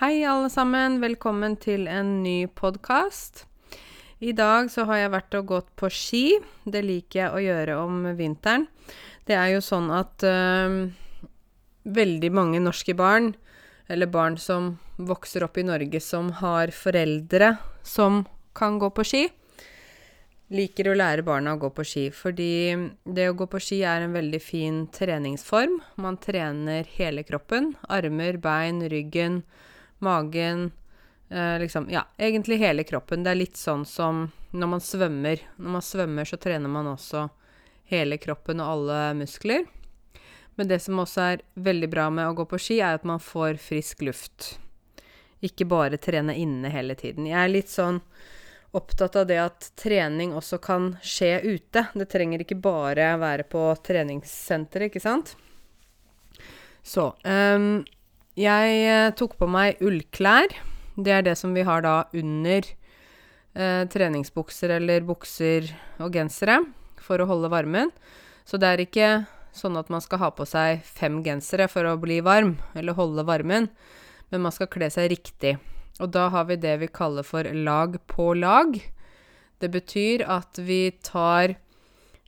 Hei, alle sammen. Velkommen til en ny podkast. I dag så har jeg vært og gått på ski. Det liker jeg å gjøre om vinteren. Det er jo sånn at øh, veldig mange norske barn, eller barn som vokser opp i Norge som har foreldre som kan gå på ski, liker å lære barna å gå på ski. Fordi det å gå på ski er en veldig fin treningsform. Man trener hele kroppen. Armer, bein, ryggen, magen. Eh, liksom Ja, egentlig hele kroppen. Det er litt sånn som når man svømmer. Når man svømmer, så trener man også hele kroppen og alle muskler. Men det som også er veldig bra med å gå på ski, er at man får frisk luft. Ikke bare trene inne hele tiden. Jeg er litt sånn opptatt av det at trening også kan skje ute. Det trenger ikke bare være på treningssenteret, ikke sant? Så um, Jeg uh, tok på meg ullklær. Det er det som vi har da under eh, treningsbukser eller bukser og gensere for å holde varmen. Så det er ikke sånn at man skal ha på seg fem gensere for å bli varm, eller holde varmen, men man skal kle seg riktig. Og da har vi det vi kaller for lag på lag. Det betyr at vi tar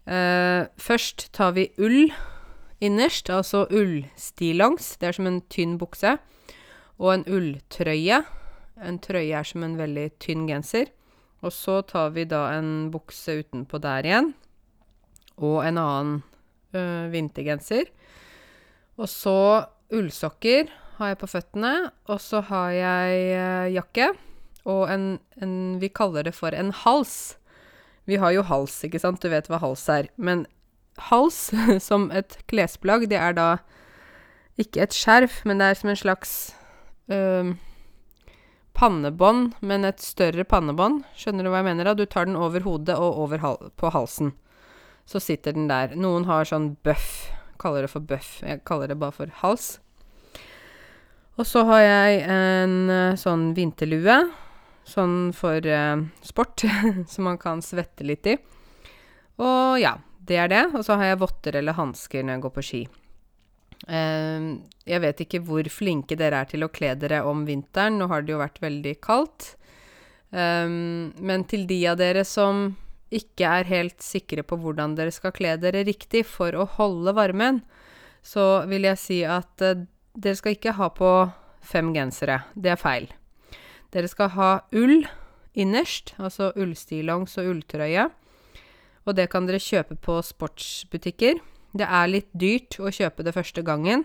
eh, Først tar vi ull innerst, altså ullstillongs. Det er som en tynn bukse. Og en ulltrøye. En trøye er som en veldig tynn genser. Og så tar vi da en bukse utenpå der igjen. Og en annen ø, vintergenser. Og så ullsokker har jeg på føttene. Og så har jeg ø, jakke og en, en Vi kaller det for en hals. Vi har jo hals, ikke sant? Du vet hva hals er. Men hals som et klesplagg, det er da ikke et skjerf, men det er som en slags øh, pannebånd, men et større pannebånd. Skjønner du hva jeg mener? da? Du tar den over hodet og over hal på halsen. Så sitter den der. Noen har sånn bøff. Kaller det for bøff. Jeg kaller det bare for hals. Og så har jeg en uh, sånn vinterlue. Sånn for eh, sport, som man kan svette litt i. Og ja, det er det. Og så har jeg votter eller hansker når jeg går på ski. Uh, jeg vet ikke hvor flinke dere er til å kle dere om vinteren. Nå har det jo vært veldig kaldt. Um, men til de av dere som ikke er helt sikre på hvordan dere skal kle dere riktig for å holde varmen, så vil jeg si at uh, dere skal ikke ha på fem gensere. Det er feil. Dere skal ha ull innerst, altså ullstillongs og ulltrøye. Og det kan dere kjøpe på sportsbutikker. Det er litt dyrt å kjøpe det første gangen,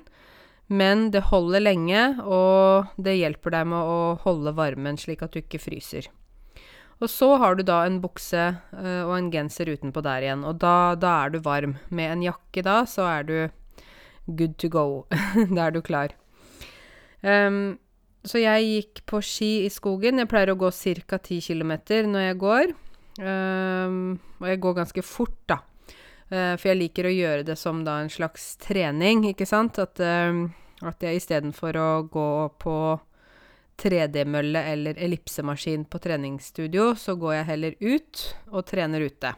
men det holder lenge, og det hjelper deg med å holde varmen slik at du ikke fryser. Og så har du da en bukse øh, og en genser utenpå der igjen, og da, da er du varm. Med en jakke da, så er du good to go. da er du klar. Um, så jeg gikk på ski i skogen. Jeg pleier å gå ca. 10 km når jeg går. Um, og jeg går ganske fort, da. Uh, for jeg liker å gjøre det som da en slags trening, ikke sant. At, uh, at jeg istedenfor å gå på 3D-mølle eller ellipsemaskin på treningsstudio, så går jeg heller ut og trener ute.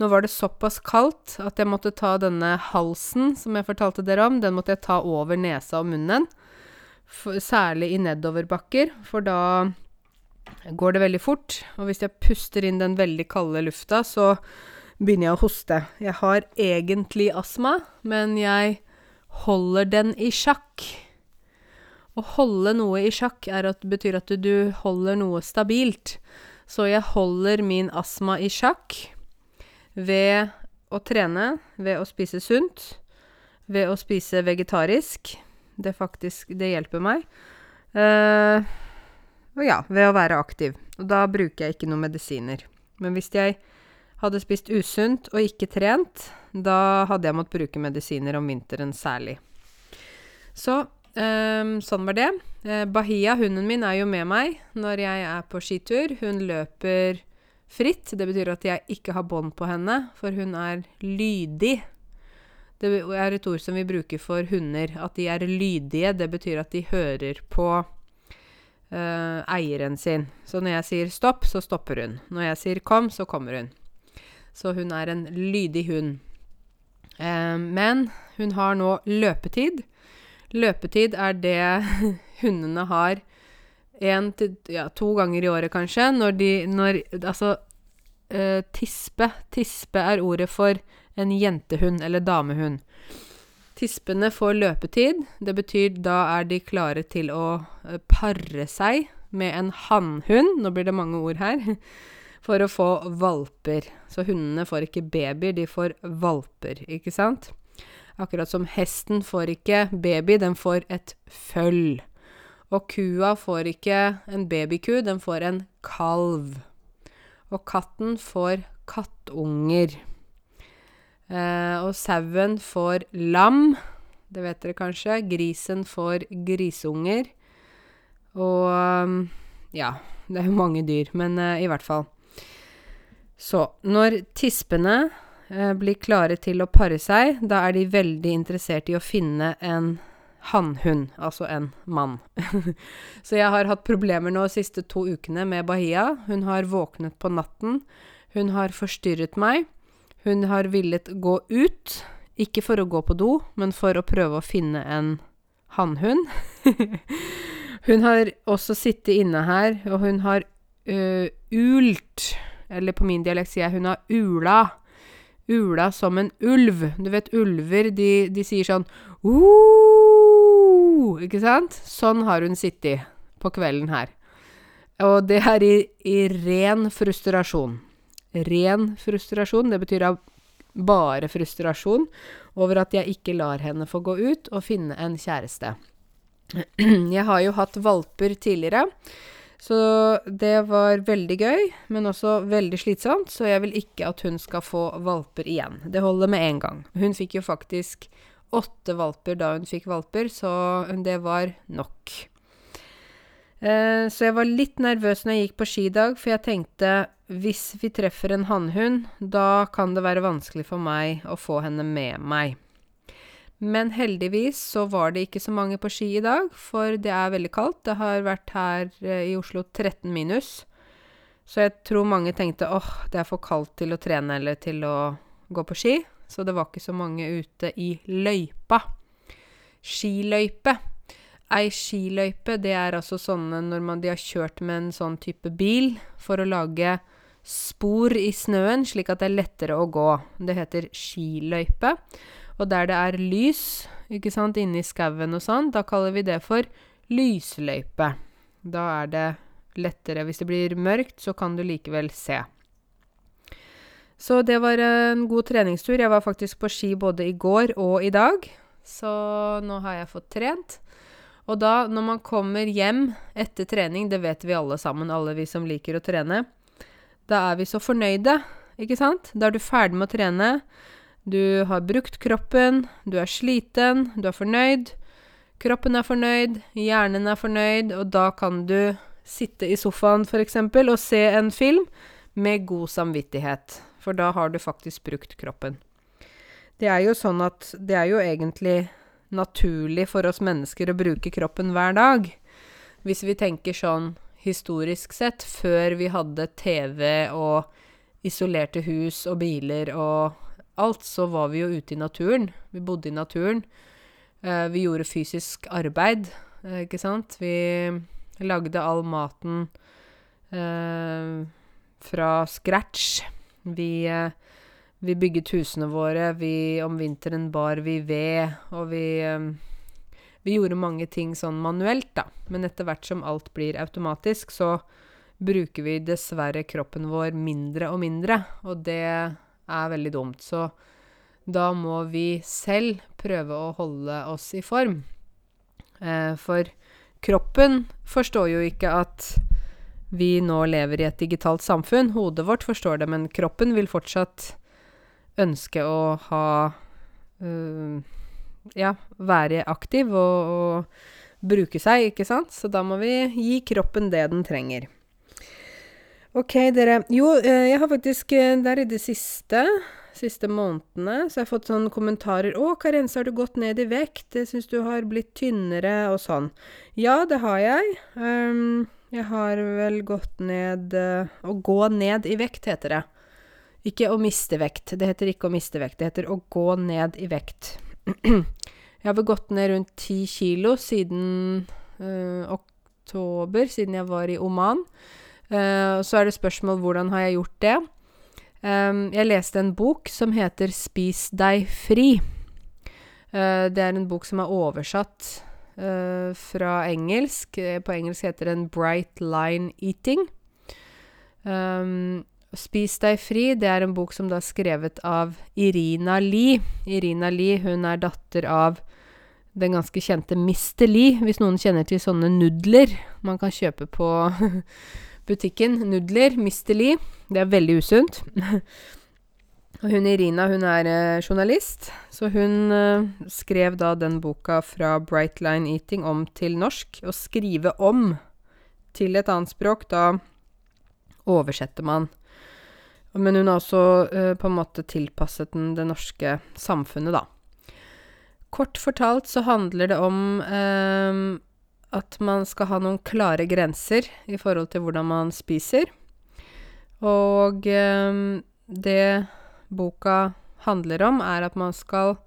Nå var det såpass kaldt at jeg måtte ta denne halsen som jeg fortalte dere om, den måtte jeg ta over nesa og munnen. For, særlig i nedoverbakker, for da går det veldig fort. Og hvis jeg puster inn den veldig kalde lufta, så begynner jeg å hoste. Jeg har egentlig astma, men jeg holder den i sjakk. Å holde noe i sjakk at, betyr at du holder noe stabilt. Så jeg holder min astma i sjakk ved å trene, ved å spise sunt, ved å spise vegetarisk. Det faktisk Det hjelper meg. Uh, og ja, ved å være aktiv. Og da bruker jeg ikke noen medisiner. Men hvis jeg hadde spist usunt og ikke trent, da hadde jeg måttet bruke medisiner om vinteren særlig. Så um, sånn var det. Uh, Bahia, hunden min, er jo med meg når jeg er på skitur. Hun løper fritt. Det betyr at jeg ikke har bånd på henne, for hun er lydig. Det er et ord som vi bruker for hunder. At de er lydige, det betyr at de hører på uh, eieren sin. Så når jeg sier stopp, så stopper hun. Når jeg sier kom, så kommer hun. Så hun er en lydig hund. Uh, men hun har nå løpetid. Løpetid er det hundene har en til ja, to ganger i året, kanskje, når de når, Altså, uh, tispe. Tispe er ordet for en jentehund eller damehund. Tispene får løpetid. Det betyr da er de klare til å uh, pare seg med en hannhund. Nå blir det mange ord her. For å få valper. Så hundene får ikke babyer, de får valper, ikke sant? Akkurat som hesten får ikke baby, den får et føll. Og kua får ikke en babyku, den får en kalv. Og katten får kattunger. Eh, og sauen får lam, det vet dere kanskje. Grisen får grisunger. Og um, ja, det er jo mange dyr, men uh, i hvert fall. Så når tispene uh, blir klare til å pare seg, da er de veldig interessert i å finne en hannhund, altså en mann. så jeg har hatt problemer nå de siste to ukene med Bahia. Hun har våknet på natten. Hun har forstyrret meg. Hun har villet gå ut, ikke for å gå på do, men for å prøve å finne en hannhund. hun har også sittet inne her, og hun har uh, ult Eller på min dialekt sier jeg hun har ula ula som en ulv. Du vet, ulver, de, de sier sånn Ikke sant? Sånn har hun sittet på kvelden her. Og det er i, i ren frustrasjon. Ren frustrasjon. Det betyr bare frustrasjon over at jeg ikke lar henne få gå ut og finne en kjæreste. Jeg har jo hatt valper tidligere. Så det var veldig gøy, men også veldig slitsomt, så jeg vil ikke at hun skal få valper igjen. Det holder med én gang. Hun fikk jo faktisk åtte valper da hun fikk valper, så det var nok. Eh, så jeg var litt nervøs når jeg gikk på skidag, for jeg tenkte hvis vi treffer en hannhund, da kan det være vanskelig for meg å få henne med meg. Men heldigvis så var det ikke så mange på ski i dag, for det er veldig kaldt. Det har vært her eh, i Oslo 13 minus. Så jeg tror mange tenkte åh, det er for kaldt til å trene eller til å gå på ski. Så det var ikke så mange ute i løypa. Skiløype. Ei skiløype, det er altså sånne når man, de har kjørt med en sånn type bil for å lage spor i snøen, slik at det er lettere å gå. Det heter skiløype. Og der det er lys, ikke sant, inne i skauen og sånn, da kaller vi det for lysløype. Da er det lettere. Hvis det blir mørkt, så kan du likevel se. Så det var en god treningstur. Jeg var faktisk på ski både i går og i dag. Så nå har jeg fått trent. Og da, når man kommer hjem etter trening, det vet vi alle sammen, alle vi som liker å trene, da er vi så fornøyde, ikke sant? Da er du ferdig med å trene. Du har brukt kroppen, du er sliten, du er fornøyd. Kroppen er fornøyd, hjernen er fornøyd, og da kan du sitte i sofaen f.eks. og se en film med god samvittighet, for da har du faktisk brukt kroppen. Det er jo sånn at det er jo egentlig naturlig for oss mennesker å bruke kroppen hver dag. Hvis vi tenker sånn historisk sett, før vi hadde TV og isolerte hus og biler og alt, så var vi jo ute i naturen. Vi bodde i naturen. Eh, vi gjorde fysisk arbeid, eh, ikke sant. Vi lagde all maten eh, fra scratch. Vi, vi bygget husene våre. Vi, om vinteren bar vi ved, og vi eh, vi gjorde mange ting sånn manuelt, da. Men etter hvert som alt blir automatisk, så bruker vi dessverre kroppen vår mindre og mindre. Og det er veldig dumt. Så da må vi selv prøve å holde oss i form. Eh, for kroppen forstår jo ikke at vi nå lever i et digitalt samfunn. Hodet vårt forstår det, men kroppen vil fortsatt ønske å ha øh, Ja, være aktiv og, og bruke seg, ikke sant? Så da må vi gi kroppen det den trenger. Ok, dere. Jo, eh, jeg har faktisk eh, Der i det siste, siste månedene, så jeg har fått sånne kommentarer 'Å, Karense, har du gått ned i vekt? Jeg syns du har blitt tynnere', og sånn. Ja, det har jeg. Um, jeg har vel gått ned Å gå ned i vekt, heter det. Ikke å miste vekt. Det heter ikke å miste vekt. Det heter å gå ned i vekt. jeg har vel gått ned rundt ti kilo siden eh, oktober, siden jeg var i Oman. Uh, så er det spørsmål hvordan har jeg gjort det. Um, jeg leste en bok som heter 'Spis deg fri'. Uh, det er en bok som er oversatt uh, fra engelsk. På engelsk heter den 'Bright Line Eating'. Um, 'Spis deg fri' det er en bok som da er skrevet av Irina Lie. Irina Lie hun er datter av den ganske kjente Mr. Lie, hvis noen kjenner til sånne nudler man kan kjøpe på butikken. Nudler, Mr. Lie. Det er veldig usunt. Og hun Irina, hun er eh, journalist, så hun eh, skrev da den boka fra Bright Line Eating om til norsk. Å skrive om til et annet språk, da oversetter man. Men hun har også eh, på en måte tilpasset den det norske samfunnet, da. Kort fortalt så handler det om eh, at man skal ha noen klare grenser i forhold til hvordan man spiser. Og eh, det boka handler om, er at man skal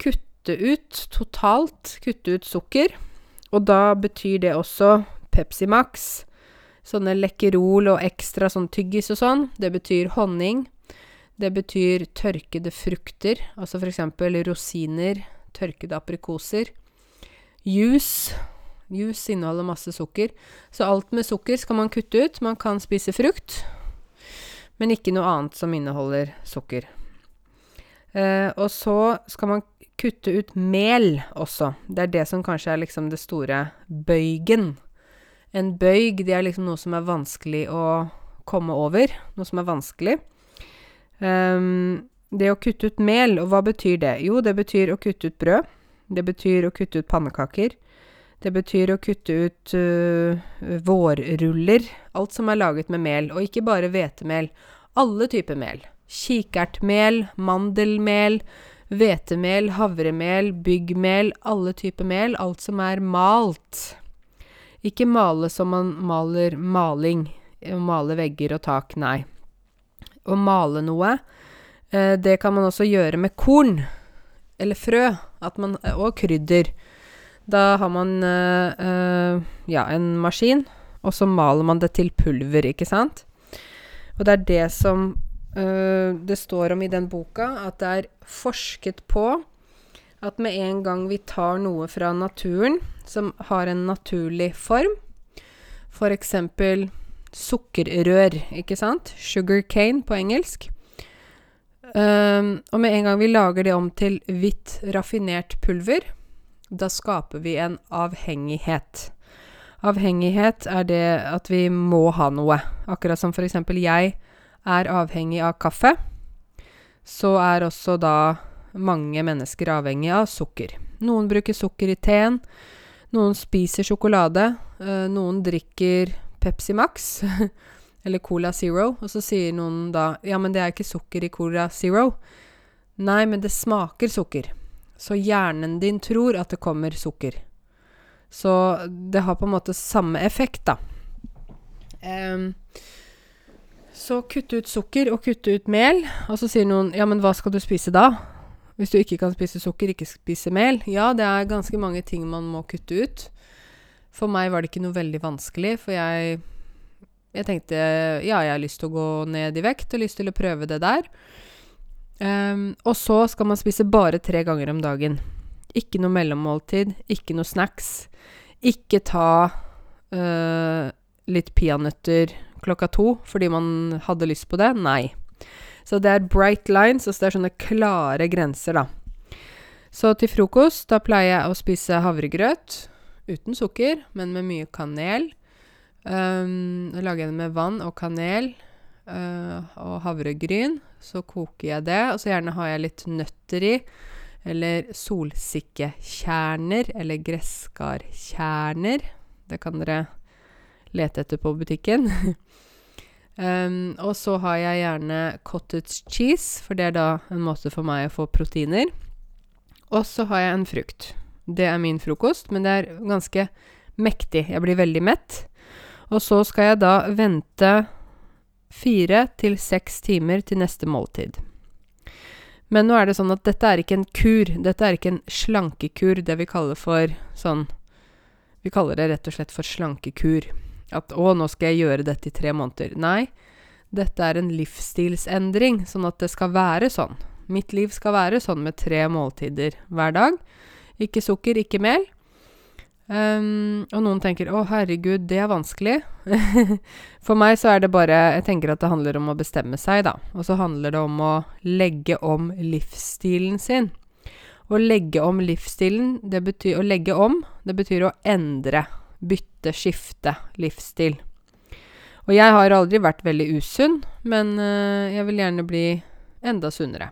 kutte ut totalt kutte ut sukker. Og da betyr det også Pepsi Max, sånne Lekkerol og ekstra sånn tyggis og sånn. Det betyr honning. Det betyr tørkede frukter, altså f.eks. rosiner, tørkede aprikoser. Juice Juice inneholder masse sukker. Så alt med sukker skal man kutte ut. Man kan spise frukt, men ikke noe annet som inneholder sukker. Eh, og så skal man kutte ut mel også. Det er det som kanskje er liksom det store bøygen. En bøyg, det er liksom noe som er vanskelig å komme over. Noe som er vanskelig. Um, det å kutte ut mel, og hva betyr det? Jo, det betyr å kutte ut brød. Det betyr å kutte ut pannekaker. Det betyr å kutte ut uh, vårruller, alt som er laget med mel, og ikke bare hvetemel. Alle typer mel. Kikertmel, mandelmel, hvetemel, havremel, byggmel, alle typer mel. Alt som er malt. Ikke male som man maler maling, male vegger og tak, nei. Å male noe, uh, det kan man også gjøre med korn, eller frø, man, og krydder. Da har man ja, en maskin, og så maler man det til pulver, ikke sant? Og det er det som det står om i den boka, at det er forsket på at med en gang vi tar noe fra naturen som har en naturlig form, f.eks. sukkerrør, ikke sant? Sugar cane på engelsk. Um, og med en gang vi lager det om til hvitt, raffinert pulver, da skaper vi en avhengighet. Avhengighet er det at vi må ha noe. Akkurat som for eksempel jeg er avhengig av kaffe, så er også da mange mennesker avhengig av sukker. Noen bruker sukker i teen, noen spiser sjokolade, øh, noen drikker Pepsi Max eller Cola Zero, og så sier noen da ja, men det er ikke sukker i Cola Zero. Nei, men det smaker sukker. Så hjernen din tror at det kommer sukker. Så det har på en måte samme effekt, da. Um, så kutte ut sukker og kutte ut mel. Og så sier noen ja, men hva skal du spise da? Hvis du ikke kan spise sukker, ikke spise mel. Ja, det er ganske mange ting man må kutte ut. For meg var det ikke noe veldig vanskelig, for jeg Jeg tenkte ja, jeg har lyst til å gå ned i vekt, og lyst til å prøve det der. Um, og så skal man spise bare tre ganger om dagen. Ikke noe mellommåltid, ikke noe snacks. Ikke ta uh, litt peanøtter klokka to fordi man hadde lyst på det. Nei. Så det er bright lines, altså det er sånne klare grenser, da. Så til frokost, da pleier jeg å spise havregrøt uten sukker, men med mye kanel. Um, lager jeg det med vann og kanel uh, og havregryn. Så koker jeg det, og så gjerne har jeg litt nøtter i. Eller solsikkekjerner, eller gresskarkjerner. Det kan dere lete etter på butikken. um, og så har jeg gjerne cottage cheese, for det er da en måte for meg å få proteiner. Og så har jeg en frukt. Det er min frokost, men det er ganske mektig. Jeg blir veldig mett. Og så skal jeg da vente fire til seks timer til neste måltid. Men nå er det sånn at dette er ikke en kur. Dette er ikke en slankekur, det vi kaller for sånn Vi kaller det rett og slett for slankekur. At 'å, nå skal jeg gjøre dette i tre måneder'. Nei, dette er en livsstilsendring, sånn at det skal være sånn. Mitt liv skal være sånn med tre måltider hver dag. Ikke sukker, ikke mel. Um, og noen tenker 'Å, herregud, det er vanskelig'. For meg så er det bare Jeg tenker at det handler om å bestemme seg, da. Og så handler det om å legge om livsstilen sin. Å legge om livsstilen, det betyr Å legge om, det betyr å endre. Bytte, skifte livsstil. Og jeg har aldri vært veldig usunn, men uh, jeg vil gjerne bli enda sunnere.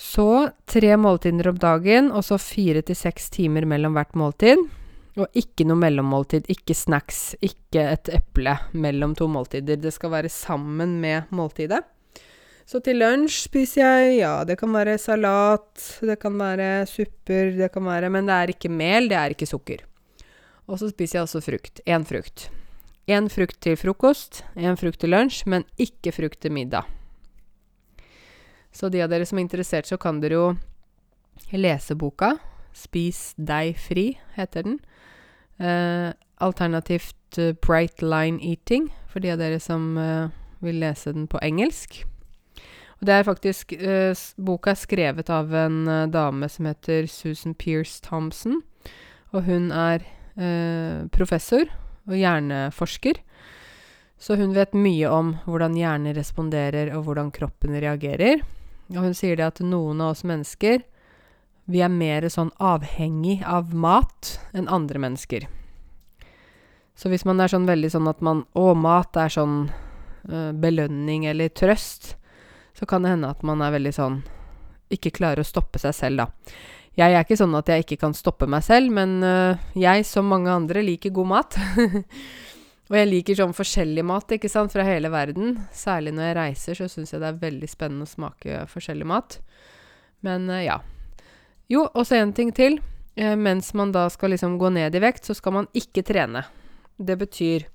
Så tre måltider om dagen, og så fire til seks timer mellom hvert måltid. Og ikke noe mellommåltid, ikke snacks, ikke et eple mellom to måltider. Det skal være sammen med måltidet. Så til lunsj spiser jeg Ja, det kan være salat, det kan være supper, det kan være Men det er ikke mel, det er ikke sukker. Og så spiser jeg også frukt. Én frukt. Én frukt til frokost, én frukt til lunsj, men ikke frukt til middag. Så de av dere som er interessert, så kan dere jo lese boka. 'Spis deg fri' heter den. Eh, alternativt uh, 'Bright Line Eating', for de av dere som uh, vil lese den på engelsk. Og det er faktisk uh, Boka er skrevet av en dame som heter Susan Pierce Thompson. Og hun er professor og hjerneforsker. Så hun vet mye om hvordan hjernen responderer, og hvordan kroppen reagerer. Og hun sier det at noen av oss mennesker, vi er mer sånn avhengig av mat enn andre mennesker. Så hvis man er sånn veldig sånn at man Å, mat er sånn uh, belønning eller trøst, så kan det hende at man er veldig sånn Ikke klarer å stoppe seg selv, da. Jeg er ikke sånn at jeg ikke kan stoppe meg selv, men uh, jeg, som mange andre, liker god mat. Og jeg liker sånn forskjellig mat, ikke sant, fra hele verden. Særlig når jeg reiser, så syns jeg det er veldig spennende å smake forskjellig mat. Men uh, ja. Jo, og så en ting til. Uh, mens man da skal liksom gå ned i vekt, så skal man ikke trene. Det betyr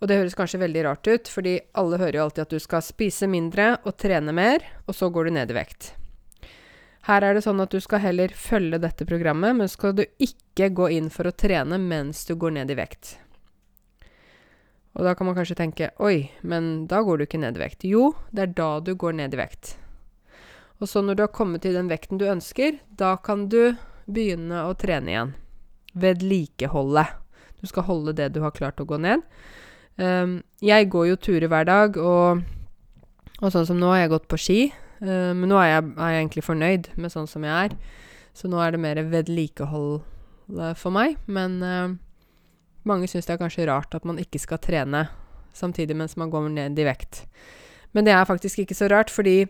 Og det høres kanskje veldig rart ut, fordi alle hører jo alltid at du skal spise mindre og trene mer, og så går du ned i vekt. Her er det sånn at du skal heller følge dette programmet, men skal du ikke gå inn for å trene mens du går ned i vekt. Og da kan man kanskje tenke Oi, men da går du ikke ned i vekt. Jo, det er da du går ned i vekt. Og så når du har kommet til den vekten du ønsker, da kan du begynne å trene igjen. Vedlikeholde. Du skal holde det du har klart å gå ned. Um, jeg går jo turer hver dag, og, og sånn som nå har jeg gått på ski. Uh, men nå er jeg, er jeg, egentlig fornøyd med sånn som jeg er. Så nå er det mer vedlikehold for meg. Men uh, mange syns det er kanskje rart at man ikke skal trene samtidig mens man går ned i vekt. Men det er faktisk ikke så rart, fordi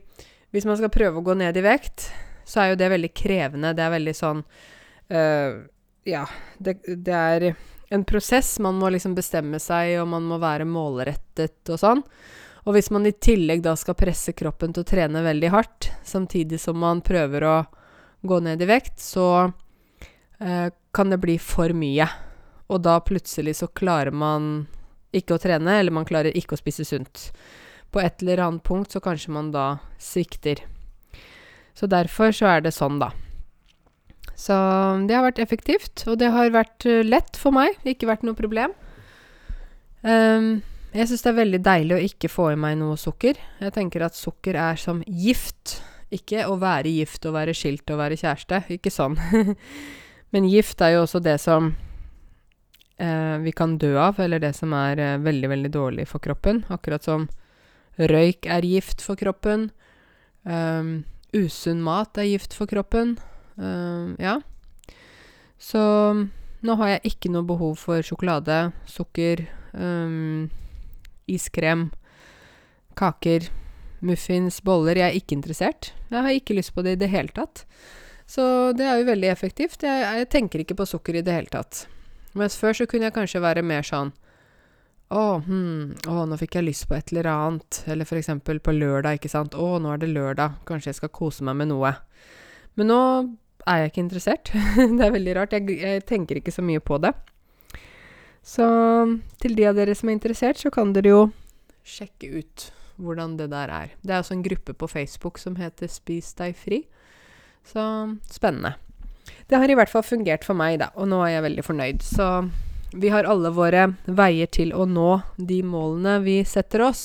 hvis man skal prøve å gå ned i vekt, så er jo det veldig krevende. Det er veldig sånn uh, Ja, det, det, er en prosess. Man må liksom bestemme seg, og man må være målrettet og sånn. Og hvis man i tillegg da skal presse kroppen til å trene veldig hardt, samtidig som man prøver å gå ned i vekt, så eh, kan det bli for mye. Og da plutselig så klarer man ikke å trene, eller man klarer ikke å spise sunt. På et eller annet punkt så kanskje man da svikter. Så derfor så er det sånn, da. Så det har vært effektivt, og det har vært uh, lett for meg. Ikke vært noe problem. Um, jeg syns det er veldig deilig å ikke få i meg noe sukker. Jeg tenker at sukker er som gift. Ikke å være gift og være skilt og være kjæreste. Ikke sånn. Men gift er jo også det som eh, vi kan dø av, eller det som er eh, veldig, veldig dårlig for kroppen. Akkurat som røyk er gift for kroppen. Um, usunn mat er gift for kroppen. Um, ja. Så nå har jeg ikke noe behov for sjokolade, sukker, um, iskrem, kaker, muffins, boller. Jeg er ikke interessert. Jeg har ikke lyst på det i det hele tatt. Så det er jo veldig effektivt. Jeg, jeg tenker ikke på sukker i det hele tatt. Mens før så kunne jeg kanskje være mer sånn å, hm, å, nå fikk jeg lyst på et eller annet. Eller for eksempel på lørdag, ikke sant. Å, nå er det lørdag. Kanskje jeg skal kose meg med noe. Men nå er jeg ikke interessert. det er veldig rart. Jeg, jeg, tenker ikke så mye på det. Så til de av dere som er interessert, så kan dere jo sjekke ut hvordan det der er. Det er også en gruppe på Facebook som heter Spis deg fri. Så spennende. det har i hvert fall fungert for meg, da, og nå er jeg veldig fornøyd. Så vi har alle våre veier til å nå de målene vi setter oss.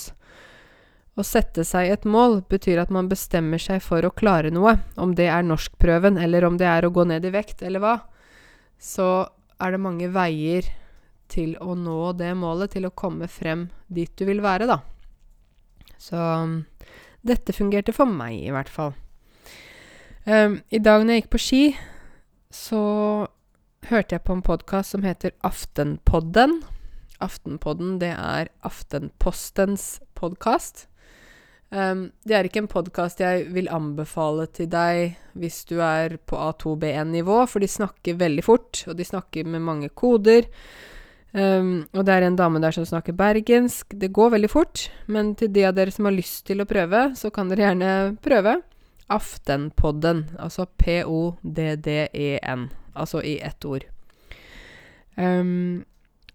Å sette seg et mål betyr at man bestemmer seg for å klare noe. Om det er norskprøven, eller om det er å gå ned i vekt, eller hva. Så er det mange veier til å nå det målet, til å komme frem dit du vil være, da. Så dette fungerte for meg, i hvert fall. Um, I dag når jeg gikk på ski, så hørte jeg på en podkast som heter Aftenpodden. Aftenpodden, det er Aftenpostens podkast. Um, det er ikke en podkast jeg vil anbefale til deg hvis du er på A2B1-nivå, for de snakker veldig fort, og de snakker med mange koder. Um, og det er en dame der som snakker bergensk. Det går veldig fort, men til de av dere som har lyst til å prøve, så kan dere gjerne prøve. Aftenpodden, altså P-o-d-d-e-n, altså i ett ord. Um,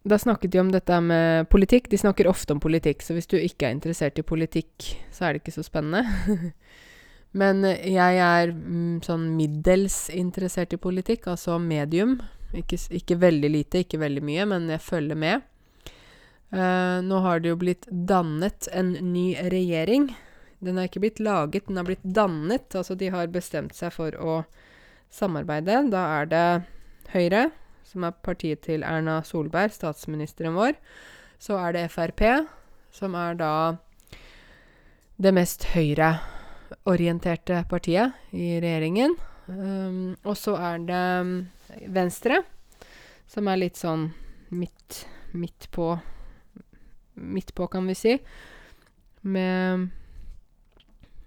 da snakket de om dette med politikk. De snakker ofte om politikk, så hvis du ikke er interessert i politikk, så er det ikke så spennende. Men jeg er mm, sånn middels interessert i politikk, altså medium. Ikke, ikke, veldig lite, ikke veldig mye, men jeg følger med. Uh, nå har det jo blitt dannet en ny regjering. Den har ikke blitt laget, den har blitt dannet. Altså de har bestemt seg for å samarbeide. Da er det Høyre, som er partiet til Erna Solberg, statsministeren vår. Så er det Frp, som er da det mest høyreorienterte partiet i regjeringen. Um, og så er det Venstre, som er litt sånn midt, midt på Midt på, kan vi si. Med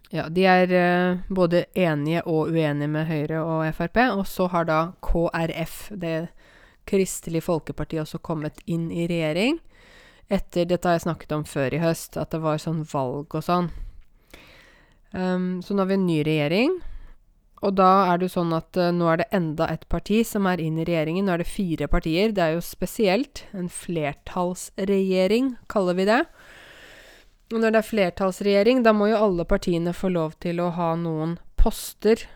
ja, de er uh, både enige og uenige med Høyre og Frp. Og så har da KrF, det Kristelig Folkeparti også kommet inn i regjering. Etter Dette har jeg snakket om før i høst, at det var sånn valg og sånn. Um, så nå har vi en ny regjering. Og da er det jo sånn at uh, nå er det enda et parti som er inn i regjeringen. Nå er det fire partier. Det er jo spesielt. En flertallsregjering, kaller vi det. Og når det er flertallsregjering, da må jo alle partiene få lov til å ha noen poster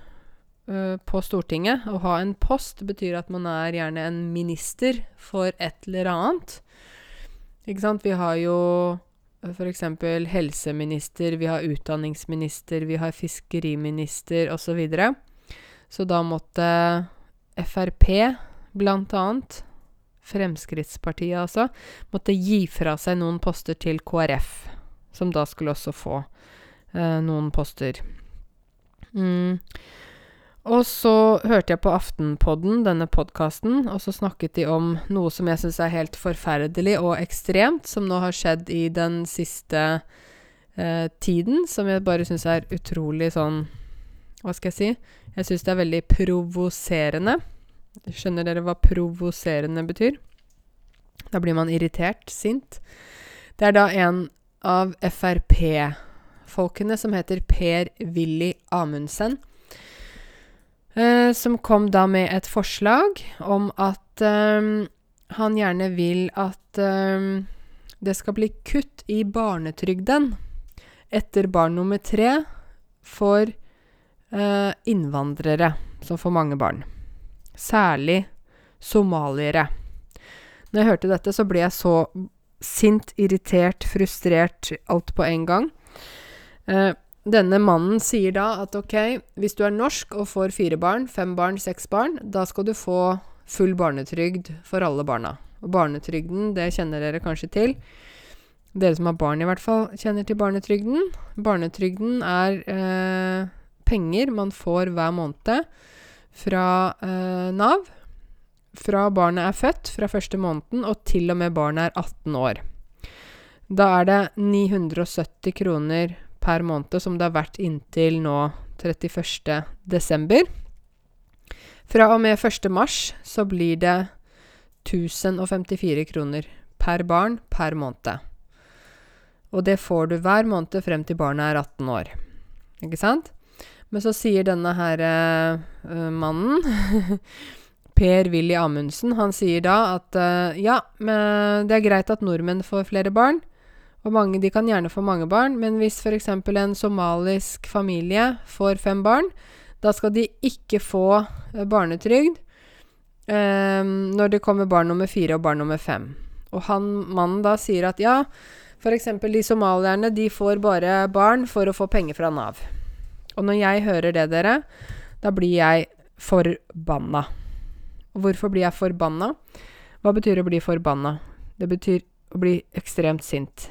uh, på Stortinget. Å ha en post betyr at man er gjerne en minister for et eller annet. Ikke sant? Vi har jo f.eks. helseminister, vi har utdanningsminister, vi har fiskeriminister osv. Så, videre. så da måtte Frp, blant annet, Fremskrittspartiet altså, måtte gi fra seg noen poster til KrF, som da skulle også få eh, noen poster. Mm. Og så hørte jeg på Aftenpodden, denne podkasten, og så snakket de om noe som jeg syns er helt forferdelig og ekstremt, som nå har skjedd i den siste eh, tiden, som jeg bare syns er utrolig sånn Hva skal jeg si? Jeg syns det er veldig provoserende. Skjønner dere hva provoserende betyr? Da blir man irritert, sint. Det er da en av Frp-folkene som heter Per-Willy Amundsen som kom da med et forslag om at eh, han gjerne vil at eh, det skal bli kutt i barnetrygden etter barn nummer tre for eh, innvandrere som får mange barn. Særlig somaliere. Når jeg hørte dette, så ble jeg så sint, irritert, frustrert, alt på en gang. Eh, denne mannen sier da at ok, hvis du er norsk og får fire barn, fem barn, seks barn, da skal du få full barnetrygd for alle barna. Og barnetrygden, det kjenner dere kanskje til. Dere som har barn, i hvert fall, kjenner til barnetrygden. Barnetrygden er eh, penger man får hver måned fra eh, Nav. Fra barnet er født, fra første måneden, og til og med barnet er 18 år. Da er det 970 kroner per måned, som det har vært inntil nå 31. desember. Fra og med 1. mars så blir det 1054 kroner per barn per måned. Og det får du hver måned frem til barnet er 18 år. Ikke sant? Men så sier denne her uh, mannen Per-Willy Amundsen, han sier da at uh, ja, det er greit at nordmenn får flere barn, og mange, de kan gjerne få mange barn, men hvis f.eks. en somalisk familie får fem barn, Da skal de ikke få eh, barnetrygd eh, når det kommer barn nummer fire og barn nummer fem. Og han, mannen da sier at ja, f.eks. de somalierne, de får bare barn for å få penger fra Nav. Og når jeg hører det, dere, da blir jeg forbanna. Og hvorfor blir jeg forbanna? Hva betyr å bli forbanna? Det betyr å bli ekstremt sint.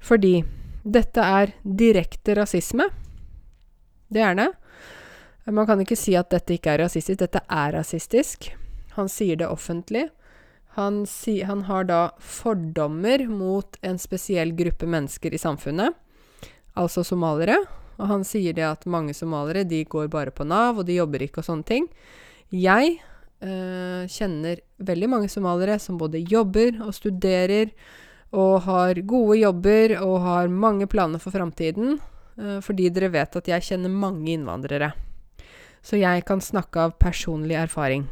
Fordi dette er direkte rasisme. Det er det. Man kan ikke si at dette ikke er rasistisk. Dette er rasistisk. Han sier det offentlig. Han, si, han, har da fordommer mot en spesiell gruppe mennesker i samfunnet, altså somaliere. Og han sier det at mange somaliere de går bare på Nav, og de jobber ikke og sånne ting. Jeg øh, kjenner veldig mange somaliere som både jobber og studerer og har gode jobber og har mange planer for framtiden, øh, fordi dere vet at jeg kjenner mange innvandrere. Så jeg kan snakke av personlig erfaring.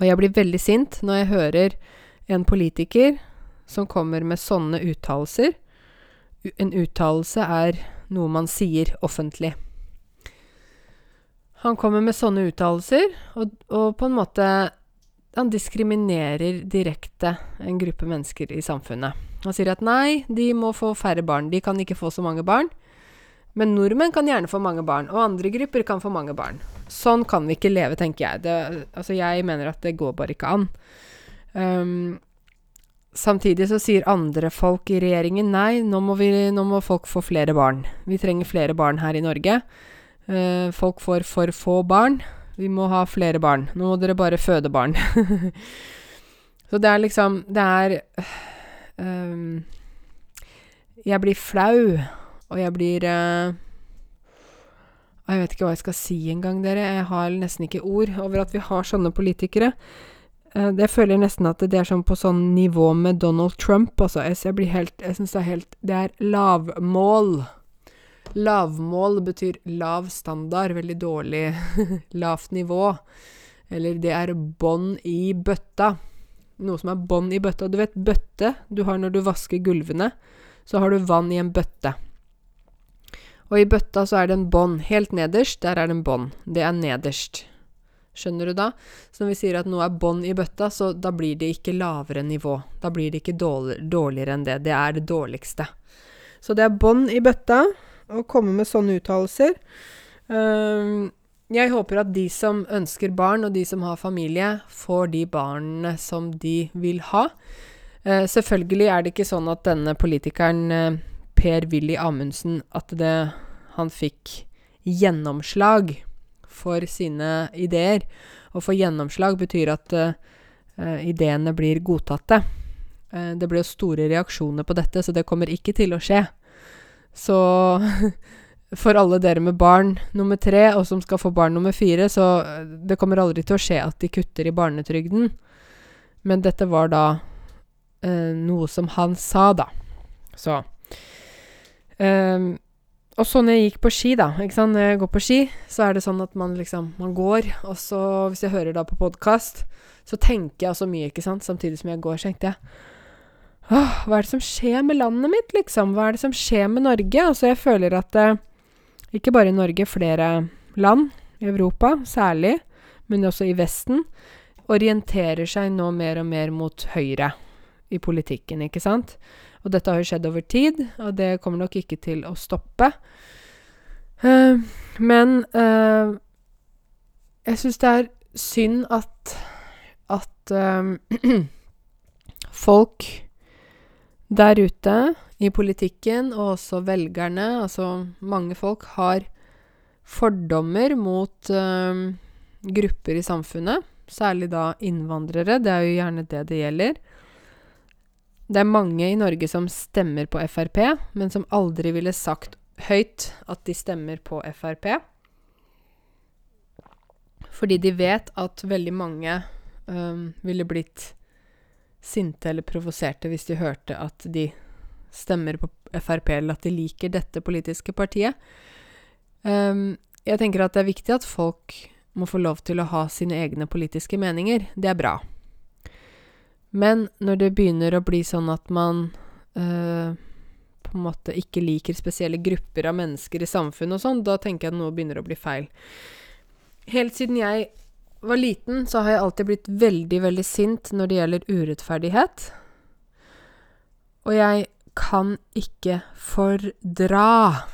Og jeg blir veldig sint når jeg hører en politiker som kommer med sånne uttalelser. En uttalelse er noe man sier offentlig. Han kommer med sånne uttalelser, og, og, på en måte Han diskriminerer direkte en gruppe mennesker i samfunnet. Han sier at nei, de må få færre barn. De kan ikke få så mange barn. Men nordmenn kan gjerne få mange barn, og andre grupper kan få mange barn. Sånn kan vi ikke leve, tenker jeg. Det, altså, jeg mener at det går bare ikke an. Um, samtidig så sier andre folk i regjeringen nei, nå må, vi, nå må, folk få flere barn. Vi trenger flere barn her i Norge. Uh, folk får for få barn. Vi må ha flere barn. Nå må dere bare føde barn. så det er liksom Det er um, Jeg blir flau, og jeg blir uh, jeg vet ikke hva jeg skal si engang, dere. Jeg har nesten ikke ord over at vi har sånne politikere. Uh, jeg føler nesten at det er sånn på sånn nivå med Donald Trump, altså. Jeg, jeg blir helt Jeg syns det er helt Det er lavmål. Lavmål betyr lav standard, veldig dårlig lavt nivå. Eller det er bånd i bøtta. Noe som er bånd i bøtta. Du vet bøtte du har når du vasker gulvene. Så har du vann i en bøtte. Og i bøtta så er det en bånd. Helt nederst, der er det en bånd. Det er nederst. Skjønner du da? Så når vi sier at noe er bånd i bøtta, så da blir det ikke lavere nivå. Da blir det ikke dårligere enn det. Det er det dårligste. Så det er bånd i bøtta å komme med sånne uttalelser. Um, jeg håper at de som ønsker barn, og de som har familie, får de barna som de vil ha. Uh, selvfølgelig er det ikke sånn at denne politikeren uh, Per-Willy Amundsen at det, han fikk gjennomslag for sine ideer. Å få gjennomslag betyr at uh, ideene blir godtatte. Uh, det ble jo store reaksjoner på dette, så det kommer ikke til å skje. Så for alle dere med barn nummer tre, og som skal få barn nummer fire, så det kommer aldri til å skje at de kutter i barnetrygden. Men dette var da eh, noe som han sa, da. Så eh, og så når jeg gikk på ski, da ikke sant? Når jeg går på ski, så er det sånn at man liksom Man går, og så, hvis jeg hører da på podkast, så tenker jeg så mye, ikke sant? Samtidig som jeg går, tenkte jeg Åh, hva er det som skjer med landet mitt, liksom? Hva er det som skjer med Norge? Altså, jeg føler at eh, ikke bare i Norge, flere land i Europa særlig, men også i Vesten, orienterer seg nå mer og mer mot høyre i politikken, ikke sant? Og dette har jo skjedd over tid, og det kommer nok ikke til å stoppe. Uh, men uh, jeg syns det er synd at at uh, folk der ute i politikken, og også velgerne, altså mange folk, har fordommer mot øh, grupper i samfunnet. Særlig da innvandrere. Det er jo gjerne det det gjelder. Det er mange i Norge som stemmer på Frp, men som aldri ville sagt høyt at de stemmer på Frp. Fordi de vet at veldig mange øh, ville blitt sinte eller provoserte hvis de hørte at de stemmer på Frp, eller at de liker dette politiske partiet. Um, jeg tenker at det er viktig at folk må få lov til å ha sine egne politiske meninger. Det er bra. Men når det begynner å bli sånn at man på på en måte ikke liker spesielle grupper av mennesker i samfunnet og sånn, da tenker jeg at noe begynner å bli feil. Helt siden jeg var liten, så har jeg alltid blitt veldig, veldig sint når det gjelder urettferdighet. Og jeg kan ikke fordra.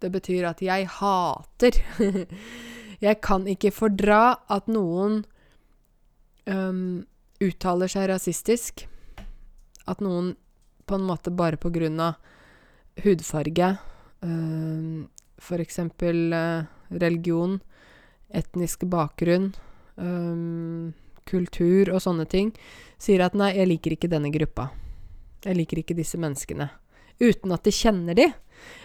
Det betyr at jeg hater. jeg kan ikke fordra at noen um, uttaler seg rasistisk. At noen på en måte bare på grunn av hudfarge, um, f.eks. Uh, religion, etnisk bakgrunn, um, kultur og sånne ting, sier at 'nei, jeg liker ikke denne gruppa'. Jeg liker ikke disse menneskene. Uten at de kjenner de.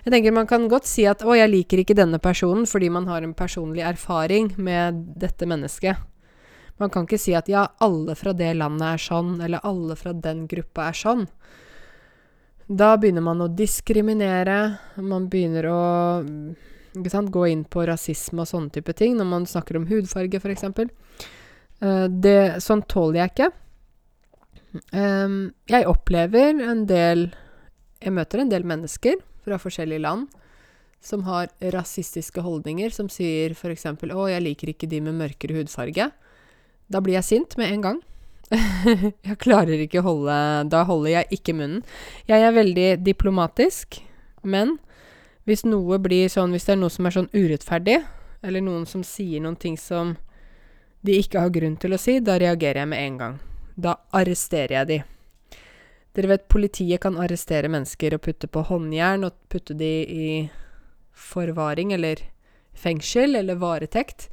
Jeg tenker Man kan godt si at 'å, jeg liker ikke denne personen' fordi man har en personlig erfaring med dette mennesket. Man kan ikke si at 'ja, alle fra det landet er sånn', eller 'alle fra den gruppa er sånn'. Da begynner man å diskriminere. Man begynner å gå inn på rasisme og sånne type ting, når man snakker om hudfarge, f.eks. Uh, det, sånn tåler jeg ikke. Um, jeg opplever en del Jeg møter en del mennesker fra forskjellige land som har rasistiske holdninger, som sier f.eks.: 'Å, jeg liker ikke de med mørkere hudfarge'. Da blir jeg sint med en gang. jeg klarer ikke å holde Da holder jeg ikke munnen. Jeg er veldig diplomatisk, men hvis noe blir sånn Hvis det er noe som er sånn urettferdig, eller noen som sier noen ting som de ikke har grunn til å si, da reagerer jeg med en gang. Da arresterer jeg de. Dere vet politiet kan arrestere mennesker og putte på håndjern og putte de i forvaring eller fengsel eller varetekt.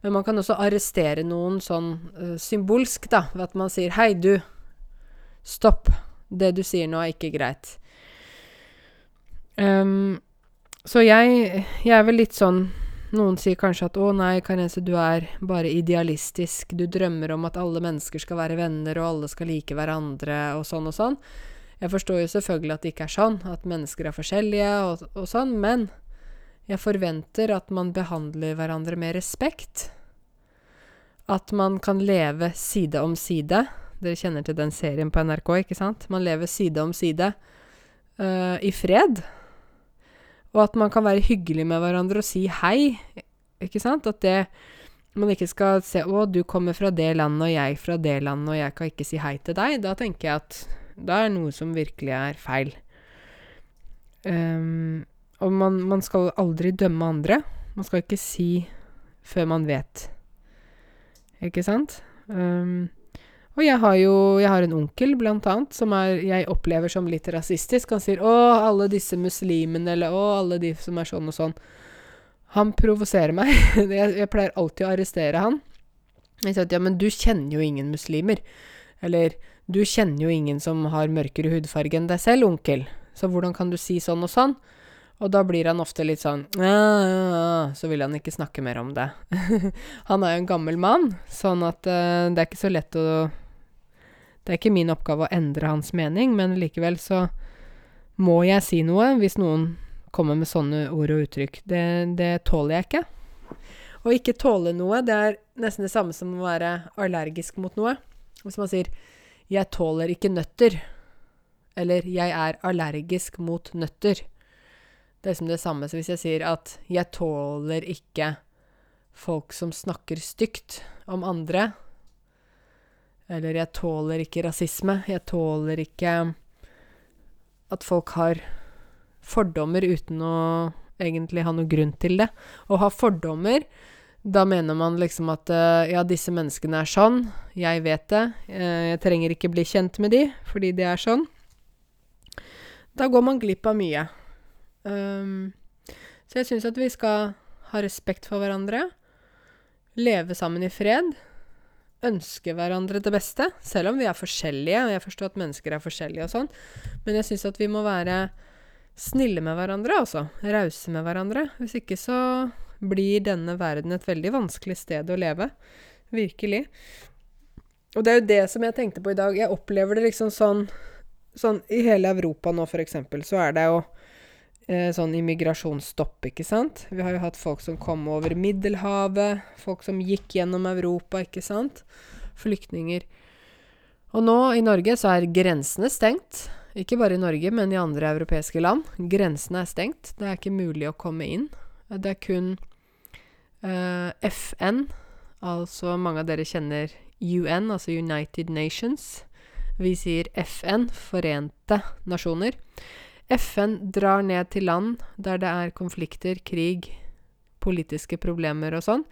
Men man kan også arrestere noen sånn uh, symbolsk, da, ved at man sier 'Hei, du. Stopp. Det du sier nå, er ikke greit'. Um, så jeg, jeg er vel litt sånn noen sier kanskje at 'Å nei, Karense, du er bare idealistisk. Du drømmer om at alle mennesker skal være venner, og alle skal like hverandre, og sånn og sånn'. Jeg forstår jo selvfølgelig at det ikke er sånn, at mennesker er forskjellige og, og sånn, men jeg forventer at man behandler hverandre med respekt. At man kan leve side om side. Dere kjenner til den serien på NRK, ikke sant? Man lever side om side uh, i fred. Og at man kan være hyggelig med hverandre og si hei. Ikke sant? At det man ikke skal se 'Å, du kommer fra det landet, og jeg fra det landet, og jeg kan ikke si hei til deg'. Da tenker jeg at da er noe som virkelig er feil. Um, og man, man, skal aldri dømme andre. Man skal ikke si før man vet. Ikke sant? Um, og jeg har jo jeg har en onkel, blant annet, som er, jeg opplever som litt rasistisk. Han sier 'Å, alle disse muslimene', eller 'Å, alle de som er sånn og sånn'. Han provoserer meg. jeg, jeg, pleier alltid å arrestere han. Jeg sier at 'ja, men du kjenner jo ingen muslimer'. Eller 'du kjenner jo ingen som har mørkere hudfarge enn deg selv, onkel'. Så hvordan kan du si sånn og sånn? Og da blir han ofte litt sånn Så vil han ikke snakke mer om det. han er jo en gammel mann, sånn at uh, det er ikke så lett å det er ikke min oppgave å endre hans mening, men likevel så må jeg si noe hvis noen kommer med sånne ord og uttrykk. Det, det tåler jeg ikke. Å ikke tåle noe, det er nesten det samme som å være allergisk mot noe. Hvis man sier 'jeg tåler ikke nøtter', eller 'jeg er allergisk mot nøtter'. Det er liksom det samme som hvis jeg sier at 'jeg tåler ikke folk som snakker stygt om andre', eller 'jeg tåler ikke rasisme'. Jeg tåler ikke at folk har fordommer uten å egentlig ha noe grunn til det. Å ha fordommer, da mener man liksom at uh, ja, disse menneskene er sånn, jeg vet det, uh, jeg trenger ikke bli kjent med de fordi de er sånn. Da går man glipp av mye. Um, så jeg syns at vi skal ha respekt for hverandre, leve sammen i fred ønske hverandre det beste, selv om vi er forskjellige, og jeg forstår at mennesker er forskjellige og sånn, men jeg syns at vi må være snille med hverandre, altså. Rause med hverandre. Hvis ikke så blir denne verden et veldig vanskelig sted å leve. Virkelig. Og det er jo det som jeg tenkte på i dag. Jeg opplever det liksom sånn Sånn i hele Europa nå, for eksempel, så er det jo eh, sånn immigrasjonsstopp, ikke sant. Vi har jo hatt folk som kom over Middelhavet, folk som gikk gjennom Europa, ikke sant. Flyktninger. Og nå i Norge så er grensene stengt. Ikke bare i Norge, men i andre europeiske land. Grensene er stengt. Det er ikke mulig å komme inn. Det er kun eh, FN, altså mange av dere kjenner UN, altså United Nations. Vi sier FN, Forente nasjoner. FN drar ned til land der det er konflikter, krig, politiske problemer og sånn,